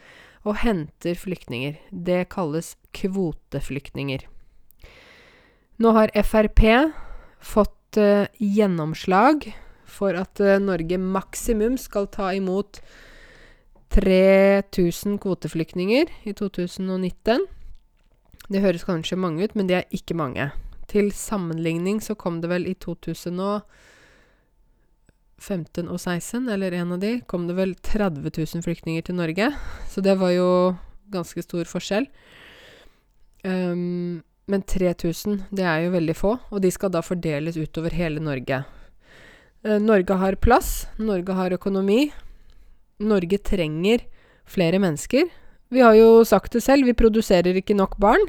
og henter flyktninger. Det kalles kvoteflyktninger. Nå har Frp fått uh, gjennomslag for at uh, Norge maksimum skal ta imot 3000 kvoteflyktninger i 2019. Det høres kanskje mange ut, men det er ikke mange. Til sammenligning så kom det vel i 2015 og 16, eller en av de, kom det vel 30 000 flyktninger til Norge. Så det var jo ganske stor forskjell. Um, men 3000, det er jo veldig få, og de skal da fordeles utover hele Norge. Uh, Norge har plass, Norge har økonomi. Norge trenger flere mennesker. Vi har jo sagt det selv, vi produserer ikke nok barn.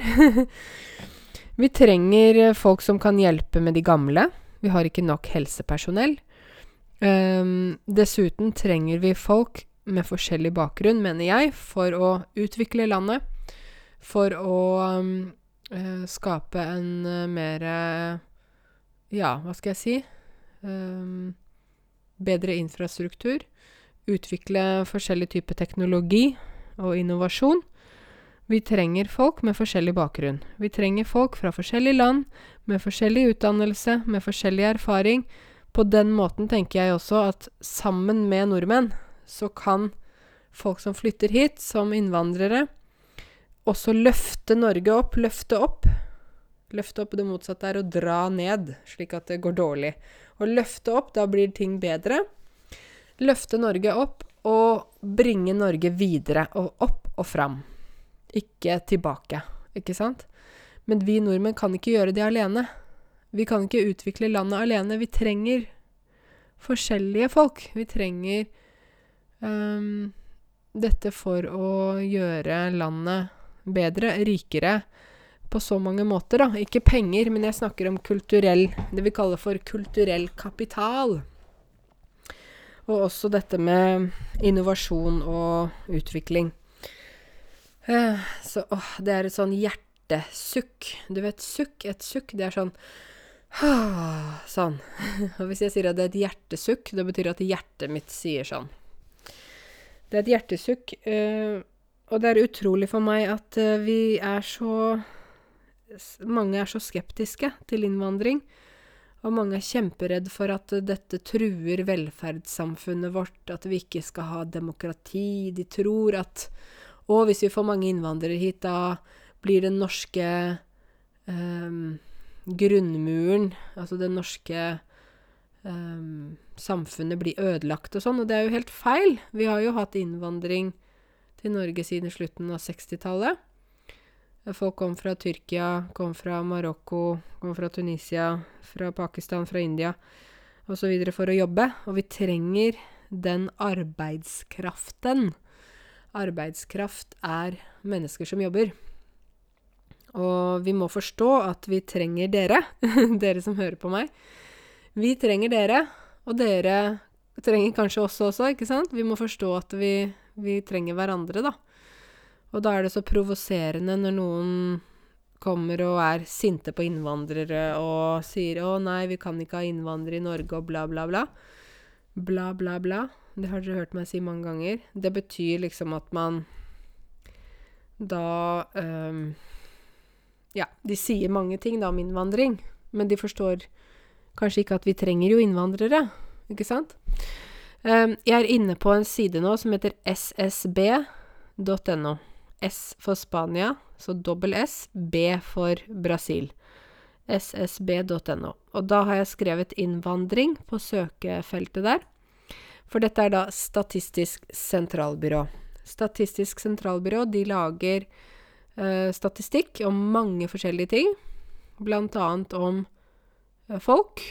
vi trenger folk som kan hjelpe med de gamle. Vi har ikke nok helsepersonell. Um, dessuten trenger vi folk med forskjellig bakgrunn, mener jeg, for å utvikle landet. For å um, skape en uh, mer Ja, hva skal jeg si? Um, bedre infrastruktur. Utvikle forskjellig type teknologi og innovasjon. Vi trenger folk med forskjellig bakgrunn. Vi trenger folk fra forskjellige land, med forskjellig utdannelse, med forskjellig erfaring. På den måten tenker jeg også at sammen med nordmenn så kan folk som flytter hit som innvandrere, også løfte Norge opp, løfte opp. Løfte opp det motsatte er å dra ned, slik at det går dårlig. Å løfte opp, da blir ting bedre. Løfte Norge opp og bringe Norge videre og opp og fram. Ikke tilbake, ikke sant? Men vi nordmenn kan ikke gjøre det alene. Vi kan ikke utvikle landet alene. Vi trenger forskjellige folk. Vi trenger um, dette for å gjøre landet bedre, rikere, på så mange måter, da. Ikke penger, men jeg snakker om kulturell Det vi kaller for kulturell kapital. Og også dette med innovasjon og utvikling. Uh, så åh, det er et sånn hjertesukk. Du vet, sukk, et sukk, det er sånn Sånn. Og hvis jeg sier at det er et hjertesukk, det betyr at hjertet mitt sier sånn. Det er et hjertesukk. Uh, og det er utrolig for meg at uh, vi er så Mange er så skeptiske til innvandring. Og mange er kjemperedd for at dette truer velferdssamfunnet vårt, at vi ikke skal ha demokrati. De tror at Å, hvis vi får mange innvandrere hit, da blir den norske um, grunnmuren, altså det norske um, samfunnet, blir ødelagt og sånn. Og det er jo helt feil. Vi har jo hatt innvandring til Norge siden slutten av 60-tallet. Folk kom fra Tyrkia, kom fra Marokko, kom fra Tunisia, fra Pakistan, fra India osv. for å jobbe. Og vi trenger den arbeidskraften. Arbeidskraft er mennesker som jobber. Og vi må forstå at vi trenger dere, dere som hører på meg. Vi trenger dere, og dere trenger kanskje oss også, ikke sant? Vi må forstå at vi vi trenger hverandre, da. Og da er det så provoserende når noen kommer og er sinte på innvandrere og sier 'Å nei, vi kan ikke ha innvandrere i Norge', og bla, bla, bla. Bla, bla, bla. Det har dere hørt meg si mange ganger. Det betyr liksom at man da um, Ja, de sier mange ting da om innvandring, men de forstår kanskje ikke at vi trenger jo innvandrere, ikke sant? Um, jeg er inne på en side nå som heter ssb.no. S for Spania, så dobbel S. B for Brasil. ssb.no. Og da har jeg skrevet innvandring på søkefeltet der. For dette er da Statistisk sentralbyrå. Statistisk sentralbyrå, de lager uh, statistikk om mange forskjellige ting. Annet om uh, folk.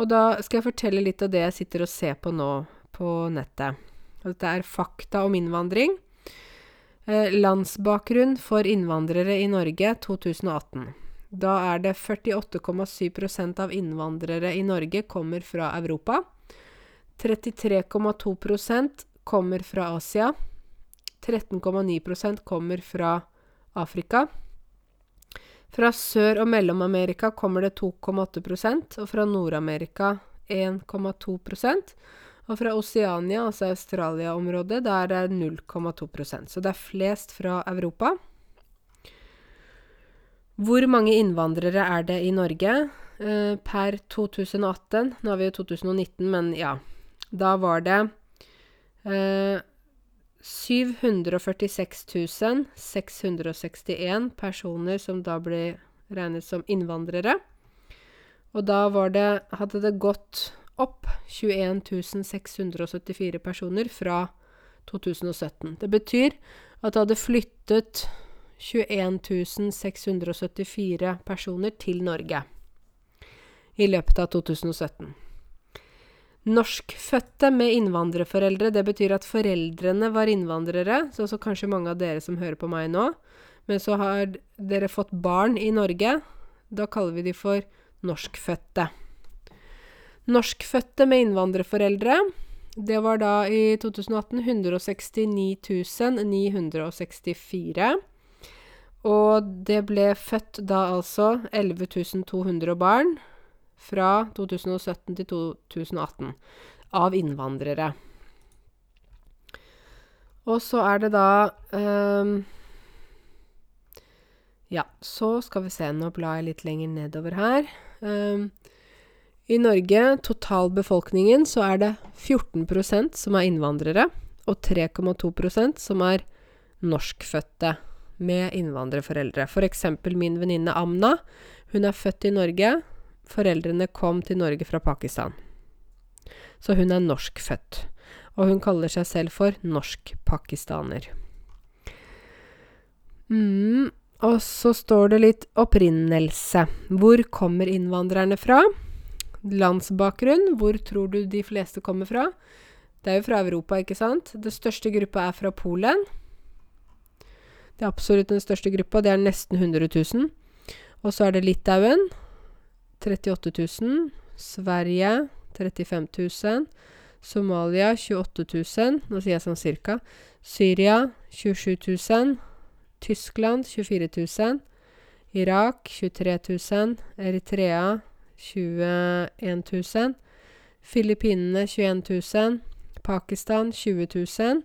Og da skal jeg fortelle litt av det jeg sitter og ser på nå på nettet. Dette er fakta om innvandring. Eh, landsbakgrunn for innvandrere i Norge 2018. Da er det 48,7% av innvandrere i Norge kommer fra Europa. 33,2% kommer fra Asia. 13,9% kommer fra Afrika. Fra Sør- og Mellom-Amerika kommer det 2,8 og fra Nord-Amerika 1,2 og fra Oseania, altså Australia-området, der er det 0,2% Så det er flest fra Europa. Hvor mange innvandrere er det i Norge eh, per 2018? Nå er vi jo 2019, men ja. Da var det eh, 746 661 personer som da ble regnet som innvandrere. Og da det, hadde det gått opp 21 674 personer fra 2017. Det betyr at det hadde flyttet 21 674 personer til Norge i løpet av 2017. Norskfødte med innvandrerforeldre, det betyr at foreldrene var innvandrere, så, så kanskje mange av dere som hører på meg nå. Men så har dere fått barn i Norge. Da kaller vi de for norskfødte. Norskfødte med innvandrerforeldre, det var da i 2018 169 964. Og det ble født da altså 11 200 barn fra 2017 til 2018 av innvandrere. Og så er det da um, Ja, så skal vi se. Nå blar jeg litt lenger nedover her. Um, I Norge, totalbefolkningen, så er det 14% som er innvandrere, og 3,2% som er norskfødte med innvandrerforeldre. For eksempel min venninne Amna. Hun er født i Norge, Foreldrene kom til Norge fra Pakistan. Så hun er norskfødt. Og hun kaller seg selv for norsk-pakistaner. Mm, og så står det litt opprinnelse. Hvor kommer innvandrerne fra? Landsbakgrunn. Hvor tror du de fleste kommer fra? Det er jo fra Europa, ikke sant? Det største gruppa er fra Polen. Det er absolutt den største gruppa. Det er nesten 100 000. Og så er det Litauen. 38 000. Sverige 35 000. Somalia 28 000. Nå sier jeg sånn cirka. Syria 27 000. Tyskland 24 000. Irak 23 000. Eritrea 21 000. Filippinene 21 000. Pakistan 20 000.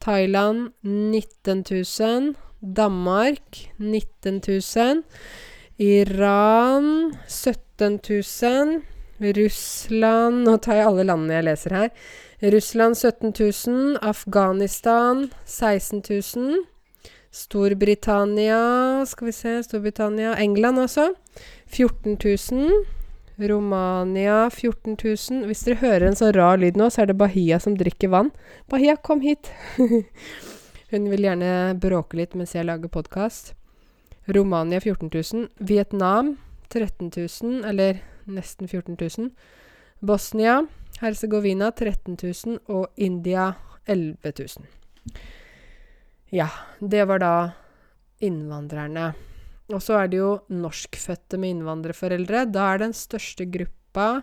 Thailand 19 000. Danmark 19 000. Iran 17 000. Russland Nå tar jeg alle landene jeg leser her. Russland 17 000. Afghanistan 16 000. Storbritannia Skal vi se Storbritannia England, altså. 14 000. Romania 14 000. Hvis dere hører en sånn rar lyd nå, så er det Bahia som drikker vann. Bahia, kom hit! Hun vil gjerne bråke litt mens jeg lager podkast. Romania 14 000. Vietnam 13 000, eller nesten 14 000. Bosnia, Herzegovina 13 000 og India 11 000. Ja, det var da innvandrerne. Og så er det jo norskfødte med innvandrerforeldre. Da er den største gruppa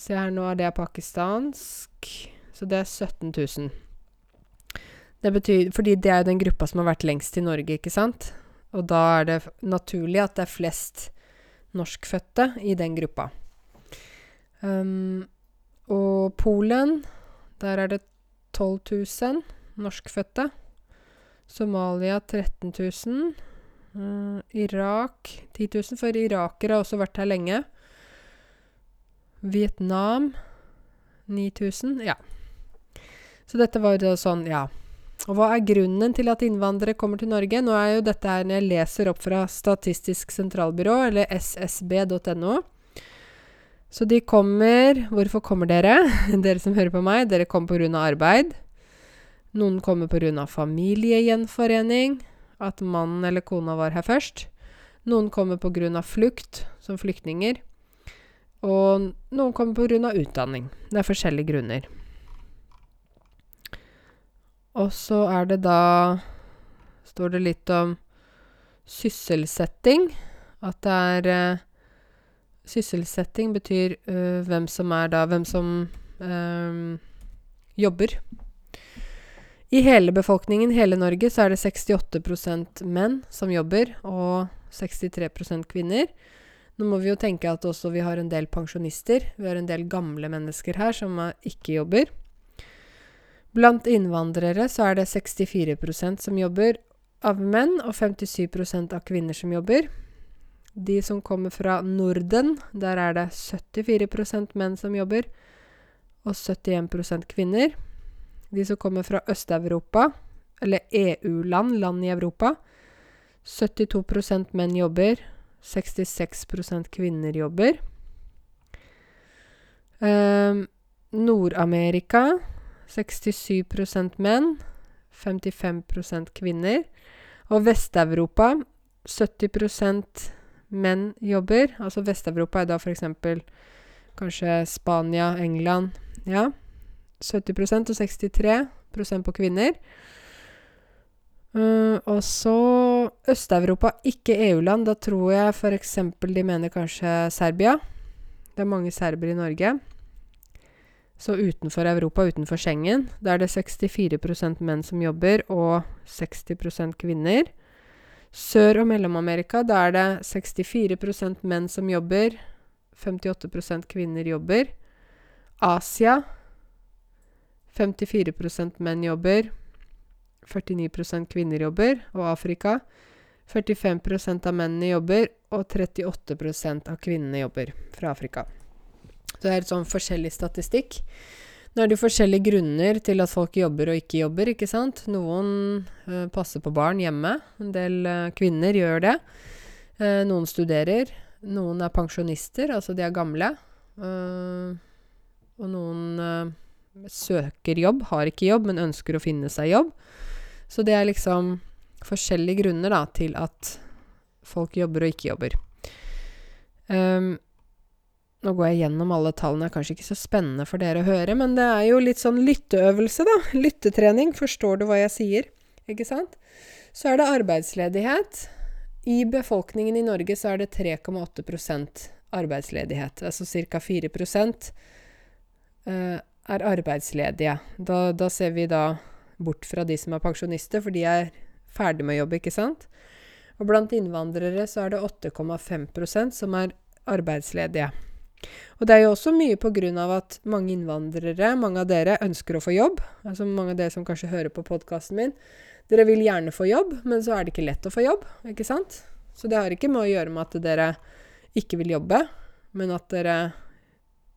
Se her nå, er det pakistansk. Så det er 17 000. Det betyr Fordi det er jo den gruppa som har vært lengst i Norge, ikke sant? Og da er det naturlig at det er flest norskfødte i den gruppa. Um, og Polen, der er det 12 000 norskfødte. Somalia 13 000. Uh, Irak 10 000, for irakere har også vært her lenge. Vietnam 9000. Ja. Så dette var jo sånn, ja og hva er grunnen til at innvandrere kommer til Norge? Nå er jo dette her når jeg leser opp fra Statistisk sentralbyrå, eller ssb.no. Så de kommer Hvorfor kommer dere? dere som hører på meg, dere kommer pga. arbeid. Noen kommer pga. familiegjenforening, at mannen eller kona var her først. Noen kommer pga. flukt, som flyktninger. Og noen kommer pga. utdanning. Det er forskjellige grunner. Og så er det da Står det litt om sysselsetting. At det er eh, Sysselsetting betyr eh, hvem som er da Hvem som eh, jobber. I hele befolkningen, hele Norge, så er det 68% menn som jobber, og 63% kvinner. Nå må vi jo tenke at også vi har en del pensjonister. Vi har en del gamle mennesker her som ikke jobber. Blant innvandrere så er det 64% som jobber av menn, og 57% av kvinner som jobber. De som kommer fra Norden, der er det 74% menn som jobber, og 71% kvinner. De som kommer fra Øst-Europa, eller EU-land, land i Europa 72% menn jobber, 66 kvinner jobber. Um, Nord-Amerika 67% menn, 55 kvinner. Og Vest-Europa 70% menn jobber. Altså Vest-Europa er da f.eks. kanskje Spania, England Ja. 70% og 63% på kvinner. Uh, og så Øst-Europa, ikke EU-land. Da tror jeg f.eks. de mener kanskje Serbia. Det er mange serbere i Norge. Så utenfor Europa, utenfor Schengen, da er det 64% menn som jobber, og 60 kvinner. Sør- og Mellom-Amerika, da er det 64% menn som jobber, 58% kvinner jobber. Asia 54% menn jobber, 49% kvinner jobber. Og Afrika 45% av mennene jobber, og 38% av kvinnene jobber fra Afrika. Så det er et sånn forskjellig statistikk. Nå er det jo forskjellige grunner til at folk jobber og ikke jobber, ikke sant. Noen uh, passer på barn hjemme. En del uh, kvinner gjør det. Uh, noen studerer. Noen er pensjonister, altså de er gamle. og noen søker jobb, har ikke jobb, men ønsker å finne seg jobb. Så det er liksom forskjellige grunner da, til at folk jobber og ikke jobber. Um, nå går jeg gjennom alle tallene, det er kanskje ikke så spennende for dere å høre, men det er jo litt sånn lytteøvelse, da. Lyttetrening. Forstår du hva jeg sier? Ikke sant? Så er det arbeidsledighet. I befolkningen i Norge så er det 3,8% arbeidsledighet. Altså ca. 4 uh, er arbeidsledige. Da, da, ser vi da bort fra de som er pensjonister, for de er ferdig med jobb, ikke sant? Og blant innvandrere så er det 8,5% som er arbeidsledige. Og det er jo også mye på grunn av at mange innvandrere, mange av dere, ønsker å få jobb. Altså mange av dere som kanskje hører på podkasten min. Dere vil gjerne få jobb, men så er det ikke lett å få jobb, ikke sant? Så det har ikke med å gjøre med at dere ikke vil jobbe, men at dere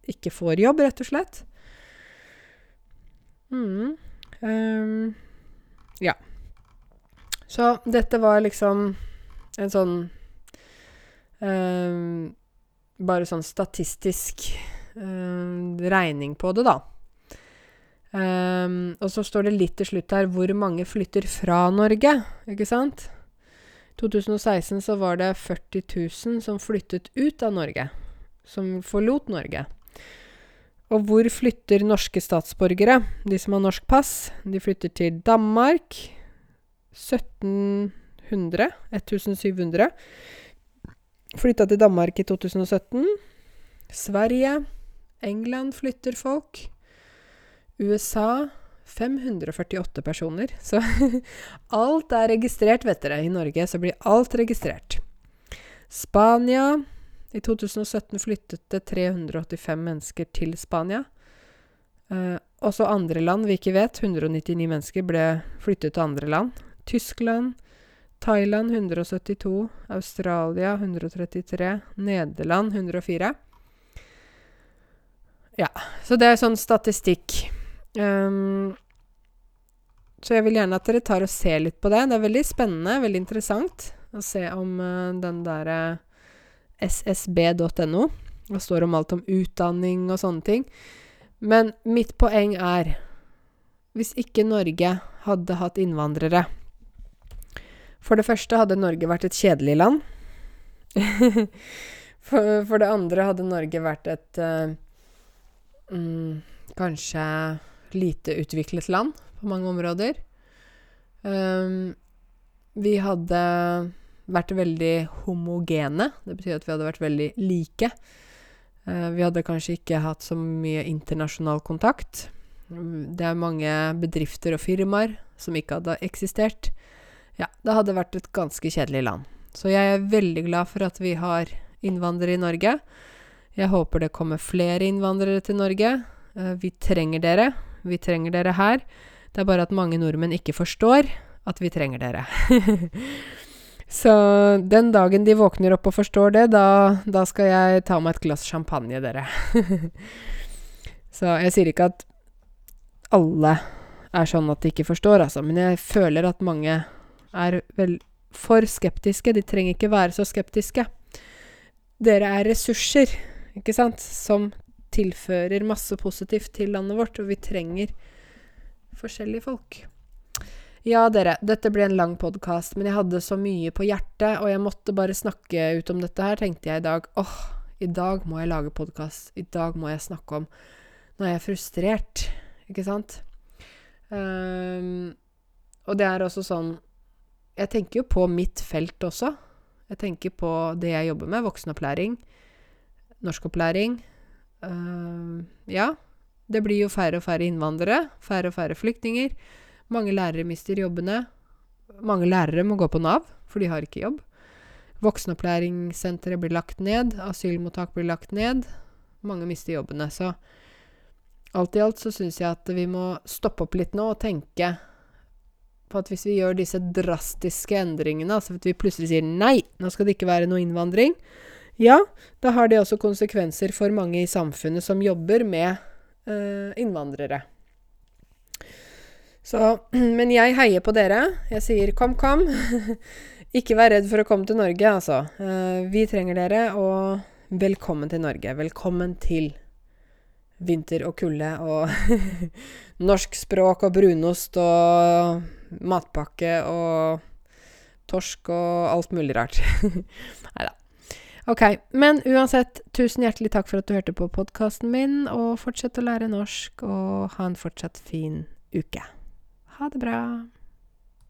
ikke får jobb, rett og slett. Mm. Um, ja. Så dette var liksom en sånn um, Bare sånn statistisk um, regning på det, da. Um, og så står det litt til slutt her hvor mange flytter fra Norge, ikke sant? I 2016 så var det 40 000 som flyttet ut av Norge. Som forlot Norge. Og hvor flytter norske statsborgere, de som har norsk pass? De flytter til Danmark. 1700. 1700. Flytta til Danmark i 2017. Sverige. England flytter folk. USA 548 personer. Så alt er registrert, vet dere. I Norge så blir alt registrert. Spania i 2017 flyttet det 385 mennesker til Spania. Eh, også andre land vi ikke vet. 199 mennesker ble flyttet til andre land. Tyskland, Thailand 172, Australia 133, Nederland 104. Ja, så det er sånn statistikk. Um, så jeg vil gjerne at dere tar og ser litt på det. Det er veldig spennende, veldig interessant å se om uh, den derre uh, ssb.no. Det står om alt om utdanning og sånne ting. Men mitt poeng er hvis ikke Norge hadde hatt innvandrere For det første hadde Norge vært et kjedelig land. for, for, det andre hadde Norge vært et uh, mm, kanskje lite utviklet land på mange områder. Um, vi hadde vært veldig homogene. Det betyr at vi hadde vært veldig like. Uh, vi hadde kanskje ikke hatt så mye internasjonal kontakt. Det er mange bedrifter og firmaer som ikke hadde eksistert. Ja, det hadde vært et ganske kjedelig land. Så jeg er veldig glad for at vi har innvandrere i Norge. Jeg håper det kommer flere innvandrere til Norge. Eh, vi trenger dere. Vi trenger dere her. Det er bare at mange nordmenn ikke forstår at vi trenger dere. Så den dagen de våkner opp og forstår det, da, da skal jeg ta meg et glass champagne, dere. Så jeg sier ikke at alle er sånn at de ikke forstår, altså, men jeg føler at mange er vel for skeptiske. De trenger ikke være så skeptiske. Dere er ressurser, ikke sant, som tilfører masse positivt til landet vårt, og vi trenger forskjellige folk. Ja, dere, dette ble en lang podkast, men jeg hadde så mye på hjertet, og jeg måtte bare snakke ut om dette her, tenkte jeg i dag. Åh, i dag må jeg lage podkast. I dag må jeg snakke om Nå er jeg frustrert, ikke sant? Um, og det er også sånn Jeg tenker jo på mitt felt også. Jeg tenker på det jeg jobber med, voksenopplæring, norskopplæring. Uh, ja, det blir jo færre og færre innvandrere, færre og færre flyktninger. Mange lærere mister jobbene. Mange lærere må gå på Nav, for de har ikke jobb. Voksenopplæringssenteret blir lagt ned. Asylmottak blir lagt ned. Mange mister jobbene. Så alt i alt så syns jeg at vi må stoppe opp litt nå og tenke på at hvis vi gjør disse drastiske endringene, altså at vi plutselig sier nei, nå skal det ikke være noe innvandring, ja, da har det også konsekvenser for mange i samfunnet som jobber med eh, innvandrere. Så Men jeg heier på dere. Jeg sier kom, kom. Ikke vær redd for å komme til Norge, altså. Eh, vi trenger dere, og velkommen til Norge. Velkommen til vinter og kulde og norsk språk og brunost og matpakke og torsk og alt mulig rart. Nei da. Ok. Men uansett, tusen hjertelig takk for at du hørte på podkasten min, og fortsett å lære norsk, og ha en fortsatt fin uke. Ha det bra.